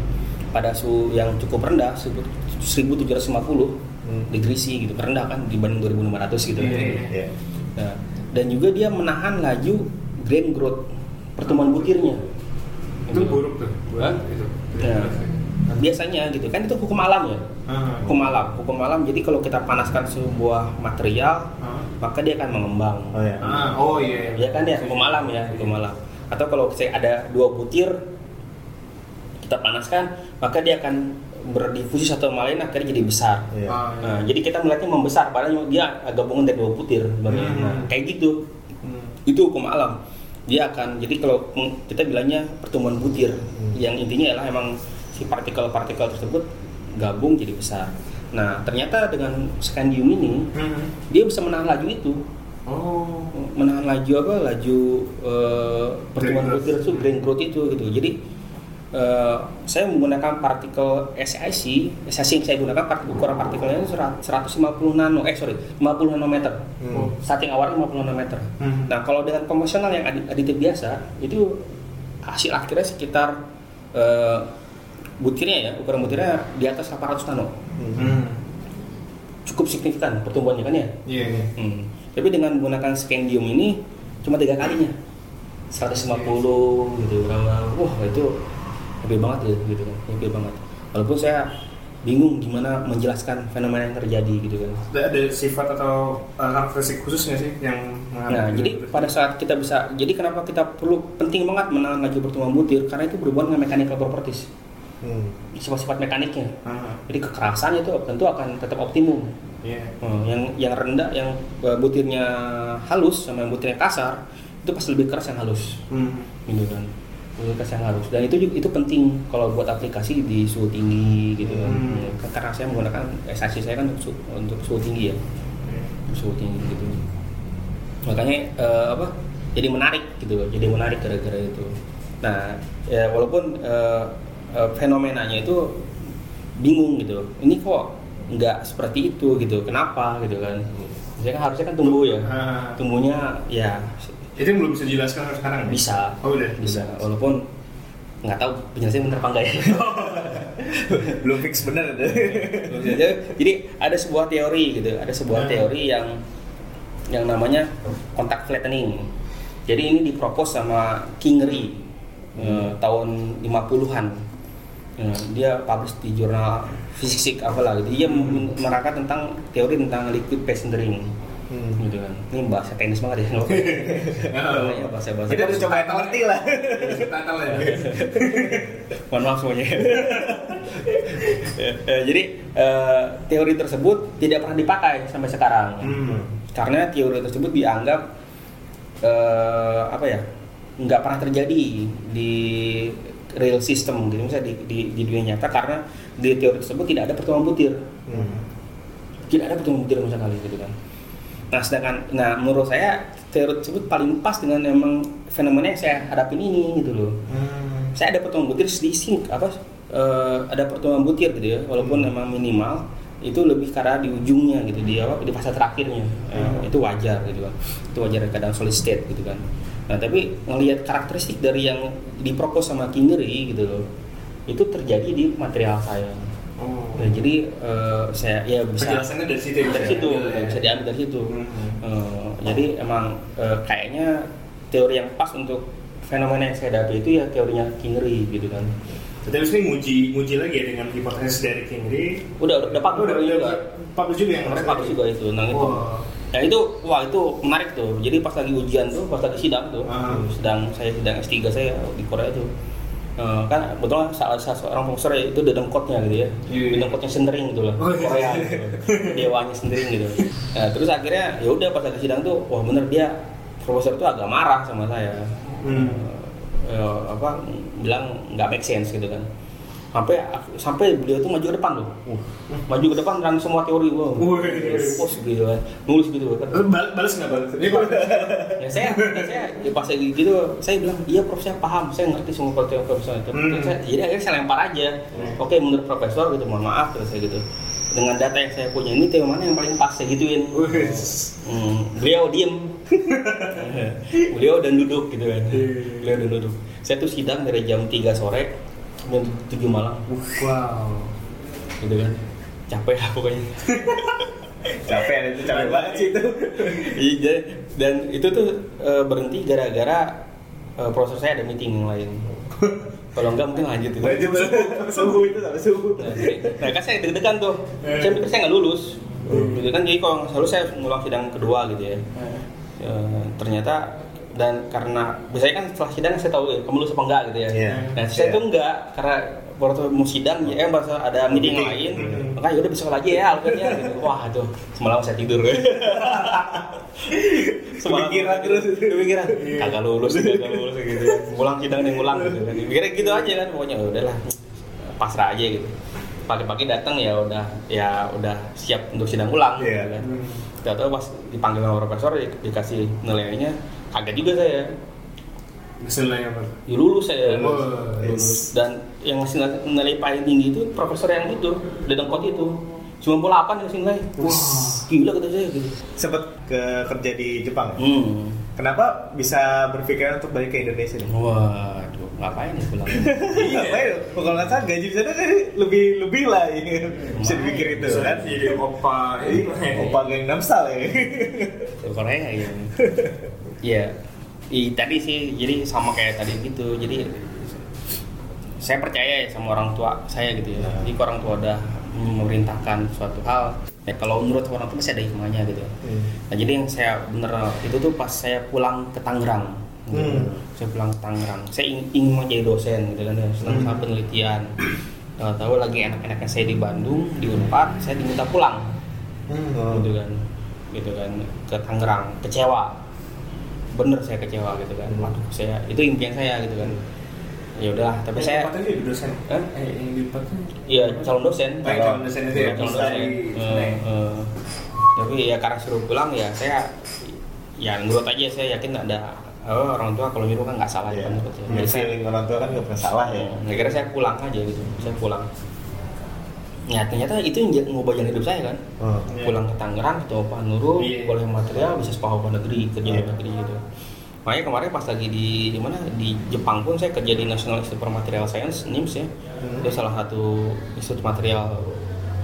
pada suhu yang cukup rendah 1750 Hmm. degree C gitu rendah kan dibanding 2500 gitu. Iya, iya, Iya. Nah, dan juga dia menahan laju grain growth pertumbuhan butirnya. Itu Gitu. buruk tuh. Hah? Itu. Ya. biasanya gitu kan itu hukum alam ya Ah. hukum alam hukum alam jadi kalau kita panaskan sebuah material Ah. maka dia akan mengembang Oh ya. Ah, oh iya. ya kan ya hukum alam ya hukum alam atau kalau saya ada dua butir kita panaskan maka dia akan berdifusi satu sama lain akhirnya jadi besar Iya. Ah, iya. Nah, jadi kita melihatnya membesar padahal dia gabungan dari dua butir sebenarnya. Hmm. Nah, kayak gitu Hmm. itu hukum alam dia akan jadi kalau kita bilangnya pertumbuhan butir Hmm. yang intinya adalah emang si partikel-partikel tersebut gabung jadi besar nah ternyata dengan scandium ini Hmm. dia bisa menahan laju itu Oh. menahan laju apa laju eh, pertumbuhan growth. butir itu grain growth itu gitu jadi eh, saya menggunakan partikel SiC SiC yang saya gunakan partikel ukuran partikelnya itu serat- 150 nano eh sorry 50 nanometer Hmm. starting awalnya 50 nanometer Hmm. Nah, kalau dengan konvensional yang adi- aditif biasa, itu hasil akhirnya sekitar eh, butirnya ya, ukuran butirnya di atas 800 nano. Hmm. Cukup signifikan pertumbuhannya kan ya. Iya, iya. Hmm. Tapi dengan menggunakan scandium ini cuma tiga kalinya. 150 gitu berapa. Wah, itu happy banget ya gitu kan. Happy banget. Walaupun saya bingung gimana menjelaskan fenomena yang terjadi gitu kan. Ada, ada sifat atau uh, karakteristik khusus nggak sih yang Nah, menghadapi jadi pada saat kita bisa, jadi kenapa kita perlu penting banget menahan laju pertumbuhan butir karena itu berhubungan dengan mechanical properties, Hmm. sifat-sifat mekaniknya. Ah, Jadi kekerasan itu tentu akan tetap optimum. Iya. Hmm, yang yang rendah, yang eh, butirnya halus sama yang butirnya kasar itu pasti lebih keras yang halus, Hmm. gitu kan. Keras yang halus. Dan itu juga itu penting kalau buat aplikasi di suhu tinggi gitu kan. Hmm. Ya, Karena saya menggunakan SIC saya kan untuk suhu, untuk suhu tinggi ya. Iya. suhu tinggi gitu makanya eh, apa jadi menarik gitu jadi menarik gara-gara itu nah ya walaupun eh, eh, fenomenanya itu bingung gitu ini kok nggak seperti itu gitu kenapa gitu kan saya kan harusnya kan tumbuh ya Ah. tumbuhnya ya Itu yang belum bisa dijelaskan sekarang nih? bisa Oh udah. bisa walaupun nggak tahu penjelasannya bener apa enggak ya Belum fix bener ada. jadi, ada sebuah teori gitu ada sebuah Hmm. teori yang yang namanya kontak flattening Jadi ini dipropos sama King Ri eh, tahun 50-an. Eh, dia publish di jurnal fisik apalah gitu. Dia men- menerangkan tentang teori tentang liquid phase entering. Hmm. Gitu kan. Ini bahasa teknis banget ya. ya bahasa bahasa. Kita harus coba ngerti lah. Tatal ya. Mohon maaf semuanya. Eh, jadi eh, teori tersebut tidak pernah dipakai sampai sekarang. Hmm. Karena teori tersebut dianggap eh, apa ya? nggak pernah terjadi di real system gitu misalnya di, di, di dunia nyata karena di teori tersebut tidak ada pertemuan butir Hmm. tidak ada pertemuan butir sama sekali gitu kan nah sedangkan nah menurut saya teori tersebut paling pas dengan emang fenomena yang saya hadapin ini gitu loh Hmm. saya ada pertemuan butir di sink apa eh, ada pertemuan butir gitu ya walaupun Hmm. memang minimal itu lebih karena di ujungnya gitu di apa di fase terakhirnya Eh, Hmm. itu wajar gitu kan itu wajar keadaan solid state gitu kan nah tapi ngelihat karakteristik dari yang dipropos sama Kingeri gitu loh itu terjadi di material saya. Nah, jadi eh, saya ya bisa Penjelasannya dari situ ya, dari bisa situ ya? bisa diambil dari situ Hmm. Eh, jadi emang eh, kayaknya teori yang pas untuk fenomena yang saya hadapi itu ya teorinya Kingeri gitu kan Tapi ini muji muji lagi ya dengan hipotesis dari Kingri. udah udah udah Oh, publish udah, juga udah publish juga yang kemarin publish juga itu nah itu Wah. ya itu wah itu menarik tuh jadi pas lagi ujian tuh pas lagi sidang tuh Ah. sedang saya sidang S3 saya di Korea tuh Eh, kan betul salah satu seorang profesor itu dedengkotnya gitu ya. Iya. dedengkotnya sendering gitu loh. Oh, iya. Korea gitu dewanya sendering gitu. Nah, terus akhirnya ya udah pas lagi sidang tuh wah bener dia profesor itu agak marah sama saya. Hmm. Eh, eh, apa bilang nggak make sense gitu kan sampai sampai beliau tuh maju ke depan loh. Uh, maju ke depan dan semua teori wow Wih. post gitu kan. Nulis gitu kan. Bal- balas nggak balas? Ini balas. ya saya ya saya ya pas lagi gitu saya bilang iya prof saya paham saya ngerti semua teori profesor itu. Hmm. Saya, jadi akhirnya saya lempar aja. Oke menurut profesor gitu mohon maaf terus saya gitu. Dengan data yang saya punya ini teori mana yang paling pas saya gituin. Hmm, beliau diem. Beliau dan duduk gitu kan. Beliau dan duduk. Saya tuh sidang dari jam 3 sore jam 7 malam Wow. gitu kan capek lah pokoknya Capek itu capek banget sih itu. Iya, dan itu tuh eh, berhenti gara-gara eh, proses saya ada meeting yang lain kalau enggak mungkin lanjut itu Lanjut subuh itu sampai subuh. Nah, nah, kan saya deg-degan tuh. Eh. Saya pikir saya nggak lulus. Gitu kan, jadi kalau lulus saya ngulang sidang kedua gitu ya. Ya, ternyata dan karena biasanya kan setelah sidang saya tahu ya kamu lulus apa enggak gitu ya. Iya. Nah saya Iya. tuh enggak karena waktu mau sidang ya eh, bahasa ada meeting, lain Hmm. maka yaudah besok lagi ya algoritnya gitu. Wah tuh semalam saya tidur Kepikiran terus. kepikiran kagak lulus kagak lulus gitu ngulang sidang nih ngulang gitu kan mikirnya gitu aja kan pokoknya "Ya udahlah pasrah aja gitu pagi-pagi datang ya udah ya udah siap untuk sidang ulang Iya. gitu kan tahu pas dipanggil sama profesor di- dikasih nilainya kaget juga saya Misalnya apa? ya lulus saya Wah, lulus dan yang ngasih nilai paling tinggi itu profesor yang itu dedengkot itu 98 yang ngasih nilai Wah. gila kata saya gitu Sempet ke kerja di Jepang. ya? hmm. Kenapa bisa berpikiran untuk balik ke Indonesia nih? waduh ngapain ya pulang Iya, Ngapain? Kalau nggak salah gaji di sana kan lebih lebih lah ini bisa dipikir itu Bisa kan. jadi opa ini. Opa Gangnam Style ya. Korea gitu Iya. I, tadi sih jadi sama kayak tadi gitu. Jadi saya percaya ya sama orang tua saya gitu ya. Jadi kalau orang tua udah memerintahkan suatu hal ya kalau menurut orang tua pasti ada hikmahnya gitu nah jadi yang saya bener itu tuh pas saya pulang ke Tangerang gitu. Hmm. saya pulang ke Tangerang. Saya ingin, ingin mau jadi dosen gitu kan ya. Senang sama penelitian. Tahu tahu lagi enak-enaknya saya di Bandung di Unpad saya diminta pulang. Hmm. gitu kan. Gitu kan ke Tangerang kecewa bener saya kecewa gitu kan waduh saya itu impian saya gitu kan ya udah tapi saya Tempatnya jadi dosen. Hah? Eh, yang iya calon dosen yang calon dosen itu ya, calon dosen Eh, ya? eh. tapi ya karena suruh pulang ya saya ya menurut aja saya yakin ada oh, orang tua kalau nyuruh kan nggak salah Iya. ya menurut saya. Ya, Jadi saya orang tua kan nggak pernah salah ya. Ya, akhirnya saya pulang aja gitu saya pulang ya ternyata itu yang ngubah jalan hidup saya kan. Iya. pulang ke Tangerang ketemu Pak Nurul Iya. boleh material bisa luar negeri kerja Iya. luar negeri gitu makanya kemarin pas lagi di di mana di Jepang pun saya kerja di National Institute for Material Science NIMS ya Hmm. itu salah satu institut material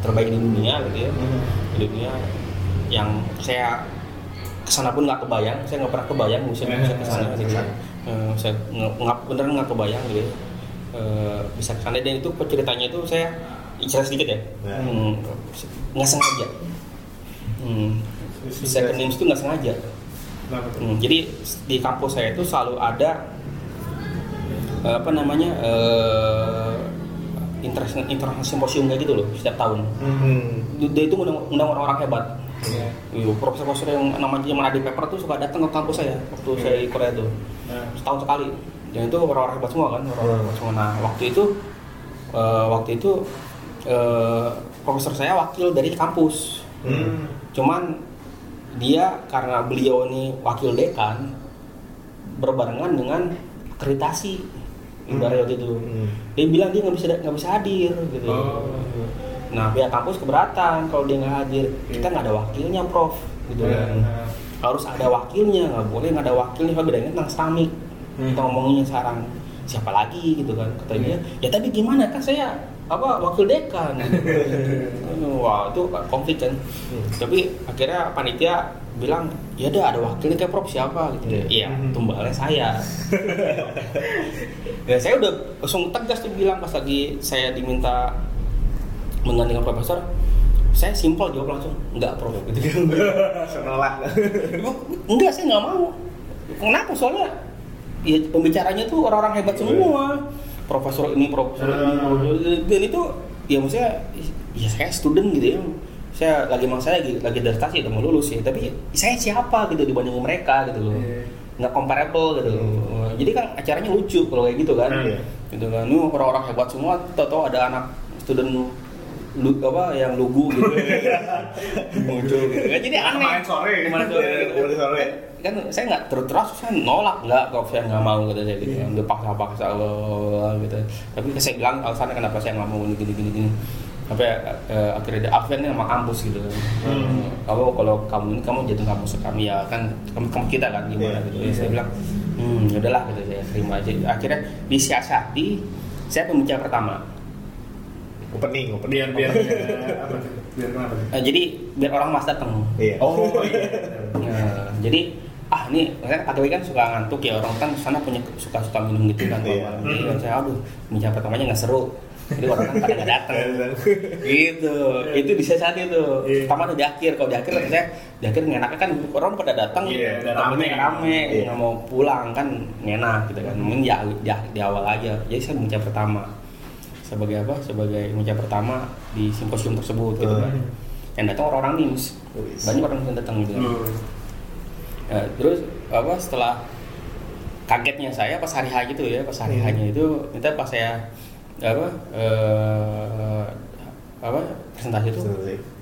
terbaik di dunia gitu ya Hmm. di dunia yang saya ke sana pun nggak kebayang saya nggak pernah kebayang bisa bisa ke sana gitu ya. Eh, saya nggak beneran nggak kebayang gitu ya. Eh, bisa ke sana dan itu ceritanya itu saya cerita sedikit ya Ya. Hmm, nggak sengaja hmm, ke NIMS itu nggak sengaja? Hmm, jadi di kampus saya itu selalu ada eh, apa namanya eh international international symposium kayak gitu loh setiap tahun. Hmm. Dia itu undang, undang orang-orang hebat. Iya. Iya, profesor-profesor yang namanya zaman Adi Pepper tuh suka datang ke kampus saya waktu saya di Korea tuh Nah, setahun sekali. Dan itu orang-orang hebat semua kan, orang-orang hebat semua. Nah waktu itu eh, waktu itu eh, profesor saya wakil dari kampus. Hmm. Cuman dia karena beliau ini wakil dekan berbarengan dengan akreditasi ibarat waktu itu. Hmm. Dia bilang dia nggak bisa nggak bisa hadir gitu. Oh. Nah pihak kampus keberatan kalau dia nggak hadir. Kita nggak ada wakilnya prof gitu Iya. kan. Harus ada wakilnya nggak boleh nggak ada wakilnya. Kalau bedanya tentang stamik Hmm. kita ngomonginnya sekarang siapa lagi gitu kan kata dia ya tapi gimana kan saya apa wakil dekan wah itu konflik kan Hmm. tapi akhirnya panitia bilang ya ada ada wakilnya kayak prof siapa? Gitu. Iya. iya Mhm. tumbalnya saya. Ya saya udah langsung tegas tuh bilang pas lagi saya diminta menggantikan profesor saya simpel jawab langsung enggak prof gitu. Senolak. enggak saya nggak mau. Kenapa? Soalnya ya pembicaranya tuh orang-orang hebat semua profesor ini profesor ini profesor ini. dan itu ya maksudnya ya saya student gitu ya saya lagi emang saya lagi, lagi udah mau lulus ya tapi saya siapa gitu dibanding mereka gitu loh Iya. nggak comparable gitu loh. jadi kan acaranya lucu kalau kayak gitu kan Iya. gitu kan lu orang-orang hebat semua tau-tau ada anak student lu apa yang lugu gitu muncul gitu kan jadi aneh Kemarin sore. Kemarin sore Iya, gitu. kemarin sore. Kan saya nggak terus terus saya nolak nggak kalau saya nggak mau gitu saya gitu kan dia paksa-paksa loh gitu tapi saya bilang alasannya kenapa saya nggak mau gini gini gini sampai eh, akhirnya dia Alfian ini sama kampus gitu Hmm. kamu kalau kamu ini kamu jadi kampus kami ya kan kamu, kamu kita kan gimana Iya. gitu ya, saya bilang hmm ya udahlah gitu saya terima aja akhirnya disiasati saya pembicara pertama Opening, opening. biar biar biar kenapa? Eh, jadi biar orang mas datang Iya. Oh iya. Nah, jadi ah ini saya KTW kan suka ngantuk ya orang kan sana punya suka suka minum gitu kan. Iya. kalau malam. Jadi kan saya aduh bincang pertamanya nggak seru. Jadi orang kan pada nggak datang. Gitu. Itu bisa saat itu. Iya. pertama tuh di akhir. Kalau di akhir kata saya di akhir ngenaknya kan orang pada datang Iya, rame rame. Iya. nggak mau pulang kan enak gitu kan. Mungkin di, di, di awal aja. Jadi saya bincang pertama. Sebagai apa? Sebagai bincang pertama di simposium tersebut gitu kan. Yang datang orang-orang NIMS Wis. banyak orang yang datang gitu kan Ya, terus apa setelah kagetnya saya pas hari H gitu ya pas hari. H-nya itu minta pas saya apa eh, apa? Presentasi itu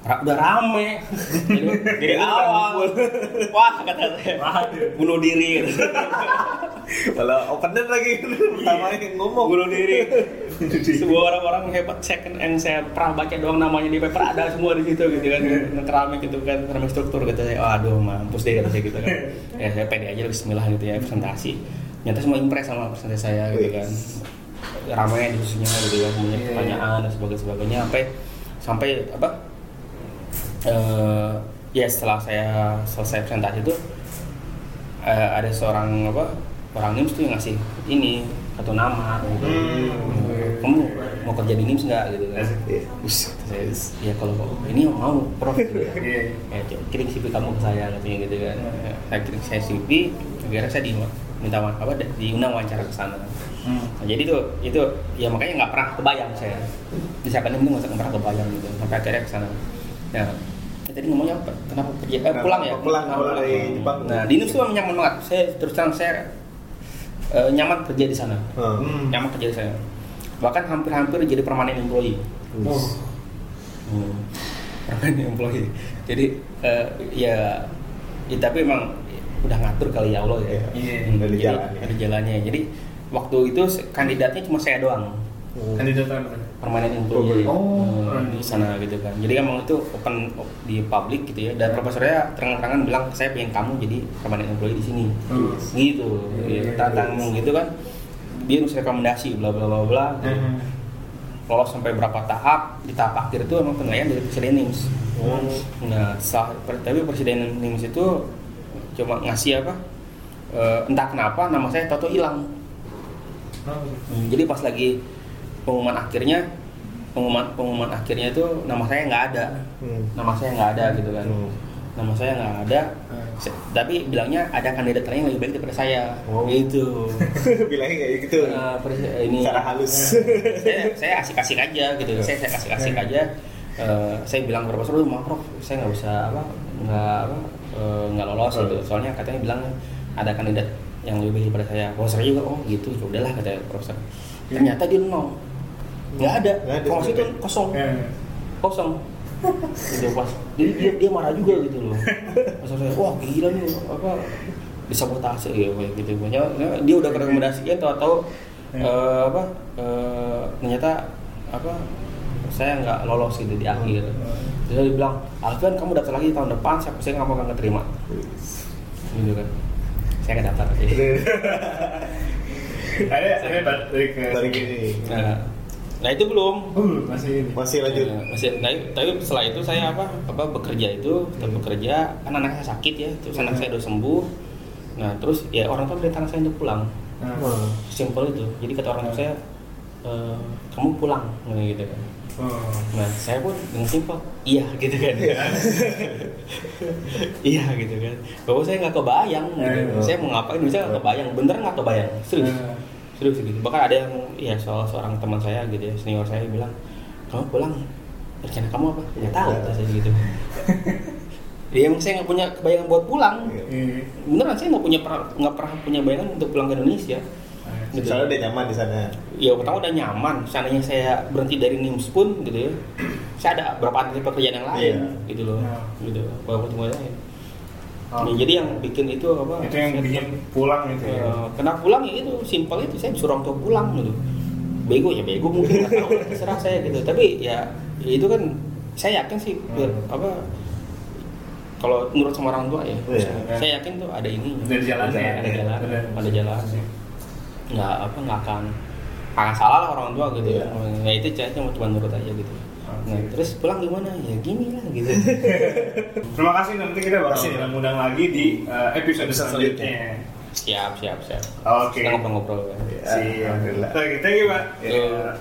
ra- udah rame. Jadi dari awal. wah kata saya. Bunuh diri. Gitu. Malah opener lagi pertama yang ngomong. bunuh diri. Sebuah orang-orang hebat second yang saya pernah baca doang namanya di paper ada semua di situ gitu kan. Keramik gitu kan keramik struktur kata saya. Aduh mampus deh kata saya gitu kan. Ya saya pede aja Bismillah gitu ya presentasi. Nyata semua impress sama presentasi saya gitu kan ramai diskusinya gitu kan banyak Iya. pertanyaan dan sebagainya sebagainya sampai sampai apa eh ya setelah saya selesai presentasi itu eh, ada seorang apa orang NIMS tuh yang ngasih ini satu nama gitu. Hmm. kamu mau kerja di NIMS nggak gitu kan Iya. Saya, ya kalau ini mau prof gitu ya. Iya. ya kirim CV kamu ke saya katanya gitu kan Hmm. Ya, saya kirim saya CV akhirnya saya di minta apa diundang wawancara ke sana Hmm. Nah, jadi itu itu ya makanya nggak pernah kebayang saya di siapa itu nggak pernah kebayang gitu sampai akhirnya ke sana ya ya tadi ngomongnya apa? kenapa kerja eh, pulang ya pulang, pulang dari Jepang. nah di Indonesia memang nyaman banget saya terus terang saya eh, nyaman kerja di sana Hmm. nyaman kerja di sana bahkan hampir-hampir jadi permanen employee Oh. Hmm. permanen employee jadi eh, ya, ya tapi emang udah ngatur kali ya Allah ya Iya. Hmm, Udah di jadi jalannya. ada jalannya jadi waktu itu kandidatnya cuma saya doang. Hmm. Kandidat apa? permanen employee Oh, Hmm, di sana gitu kan. Jadi emang itu open op- di publik gitu ya. Dan profesornya terang-terangan bilang saya pengen kamu jadi permanen employee di sini. Hmm. gitu. Iya, ya, tantang gitu kan. Dia nulis rekomendasi bla bla bla bla gitu. Hmm. lolos sampai berapa tahap di tahap akhir itu emang penilaian dari presiden NIMS. Hmm. nah setelah, per- tapi presiden NIMS itu cuma ngasih apa eh, entah kenapa nama saya Toto hilang Hmm, jadi pas lagi pengumuman akhirnya pengumuman pengumuman akhirnya itu nama saya nggak ada Hmm. nama saya nggak ada gitu kan Hmm. nama saya nggak ada Hmm. Se- tapi bilangnya ada kandidat lain yang lebih baik daripada saya Oh. gitu Bilangnya kayak gitu. Eh, pres- ini Secara halus. saya saya asik-asik aja gitu saya saya asik-asik aja Eh, saya bilang ke profesor "Duh, maaf prof saya nggak bisa apa nggak apa eh, nggak lolos gitu soalnya katanya bilang ada kandidat yang lebih daripada saya. Profesor juga. Oh gitu. Ya udahlah kata profesor. Ternyata dia nol. Nggak ada. Ada itu kosong. Eh, kosong. Gitu pas. Jadi dia dia marah juga gitu loh. Pas saya wah gila nih apa disabotase ya kayak gitu. Pokoknya dia udah rekomendasikan tahu-tahu eh, apa eh, ternyata apa saya nggak lolos gitu di akhir. Terus dia bilang Alfian kamu daftar lagi tahun depan siapa saya nggak mau nggak terima gitu kan saya nggak daftar sih ada ada dari ke Balik ini. nah, nah itu belum. Belum, masih ini. Masih lanjut. Nah, masih tapi, tapi setelah itu saya apa? Apa bekerja itu tetap bekerja. Kan anak saya sakit ya terus anak saya udah sembuh. Nah terus ya orang tua minta anak saya untuk pulang. Nah, simpel itu. Jadi kata orang tua saya "Eh, kamu pulang Nah, gitu kan oh. nah saya pun dengan simpel iya gitu kan. Iya. Gitu kan. Bahwa saya nggak kebayang gitu. Eh. saya mau ngapain bisa nggak kebayang bener nggak kebayang? Serius serius gitu. Bahkan ada yang ya soal seorang teman saya gitu ya senior saya bilang kamu pulang rencana kamu apa? Nggak tahu saya gitu. Ya emang saya nggak punya kebayangan buat pulang. Iya. beneran saya nggak punya nggak pernah punya bayangan untuk pulang ke Indonesia gitu. Soalnya udah nyaman di sana. ya pertama udah nyaman seandainya saya berhenti dari NIMS pun gitu ya saya ada beberapa alternatif pekerjaan yang lain Iya. gitu loh Ya. gitu beberapa tunggu lain Oh. Ya, jadi yang bikin itu apa itu yang saya- bikin pulang gitu ya. Eh, kenapa pulang ya itu simpel itu saya disuruh orang tua pulang gitu bego ya bego mungkin terserah saya gitu tapi ya, ya itu kan saya yakin sih biar- Hmm. apa kalau nurut sama orang tua ya Iya. saya yakin tuh ada ini jalannya ya. ada jalan ada jalan nggak apa nggak akan akan salah lah orang tua gitu Iya. ya itu saya cuma cuma nurut aja gitu nah terus pulang gimana ya gini lah gitu Terima kasih nanti kita bakal Kasih. undang lagi di uh, episode selanjutnya. siap siap siap Oke. kita ngobrol-ngobrol Ya, Siap. Alhamdulillah. Oke, thank you, Pak. Yo.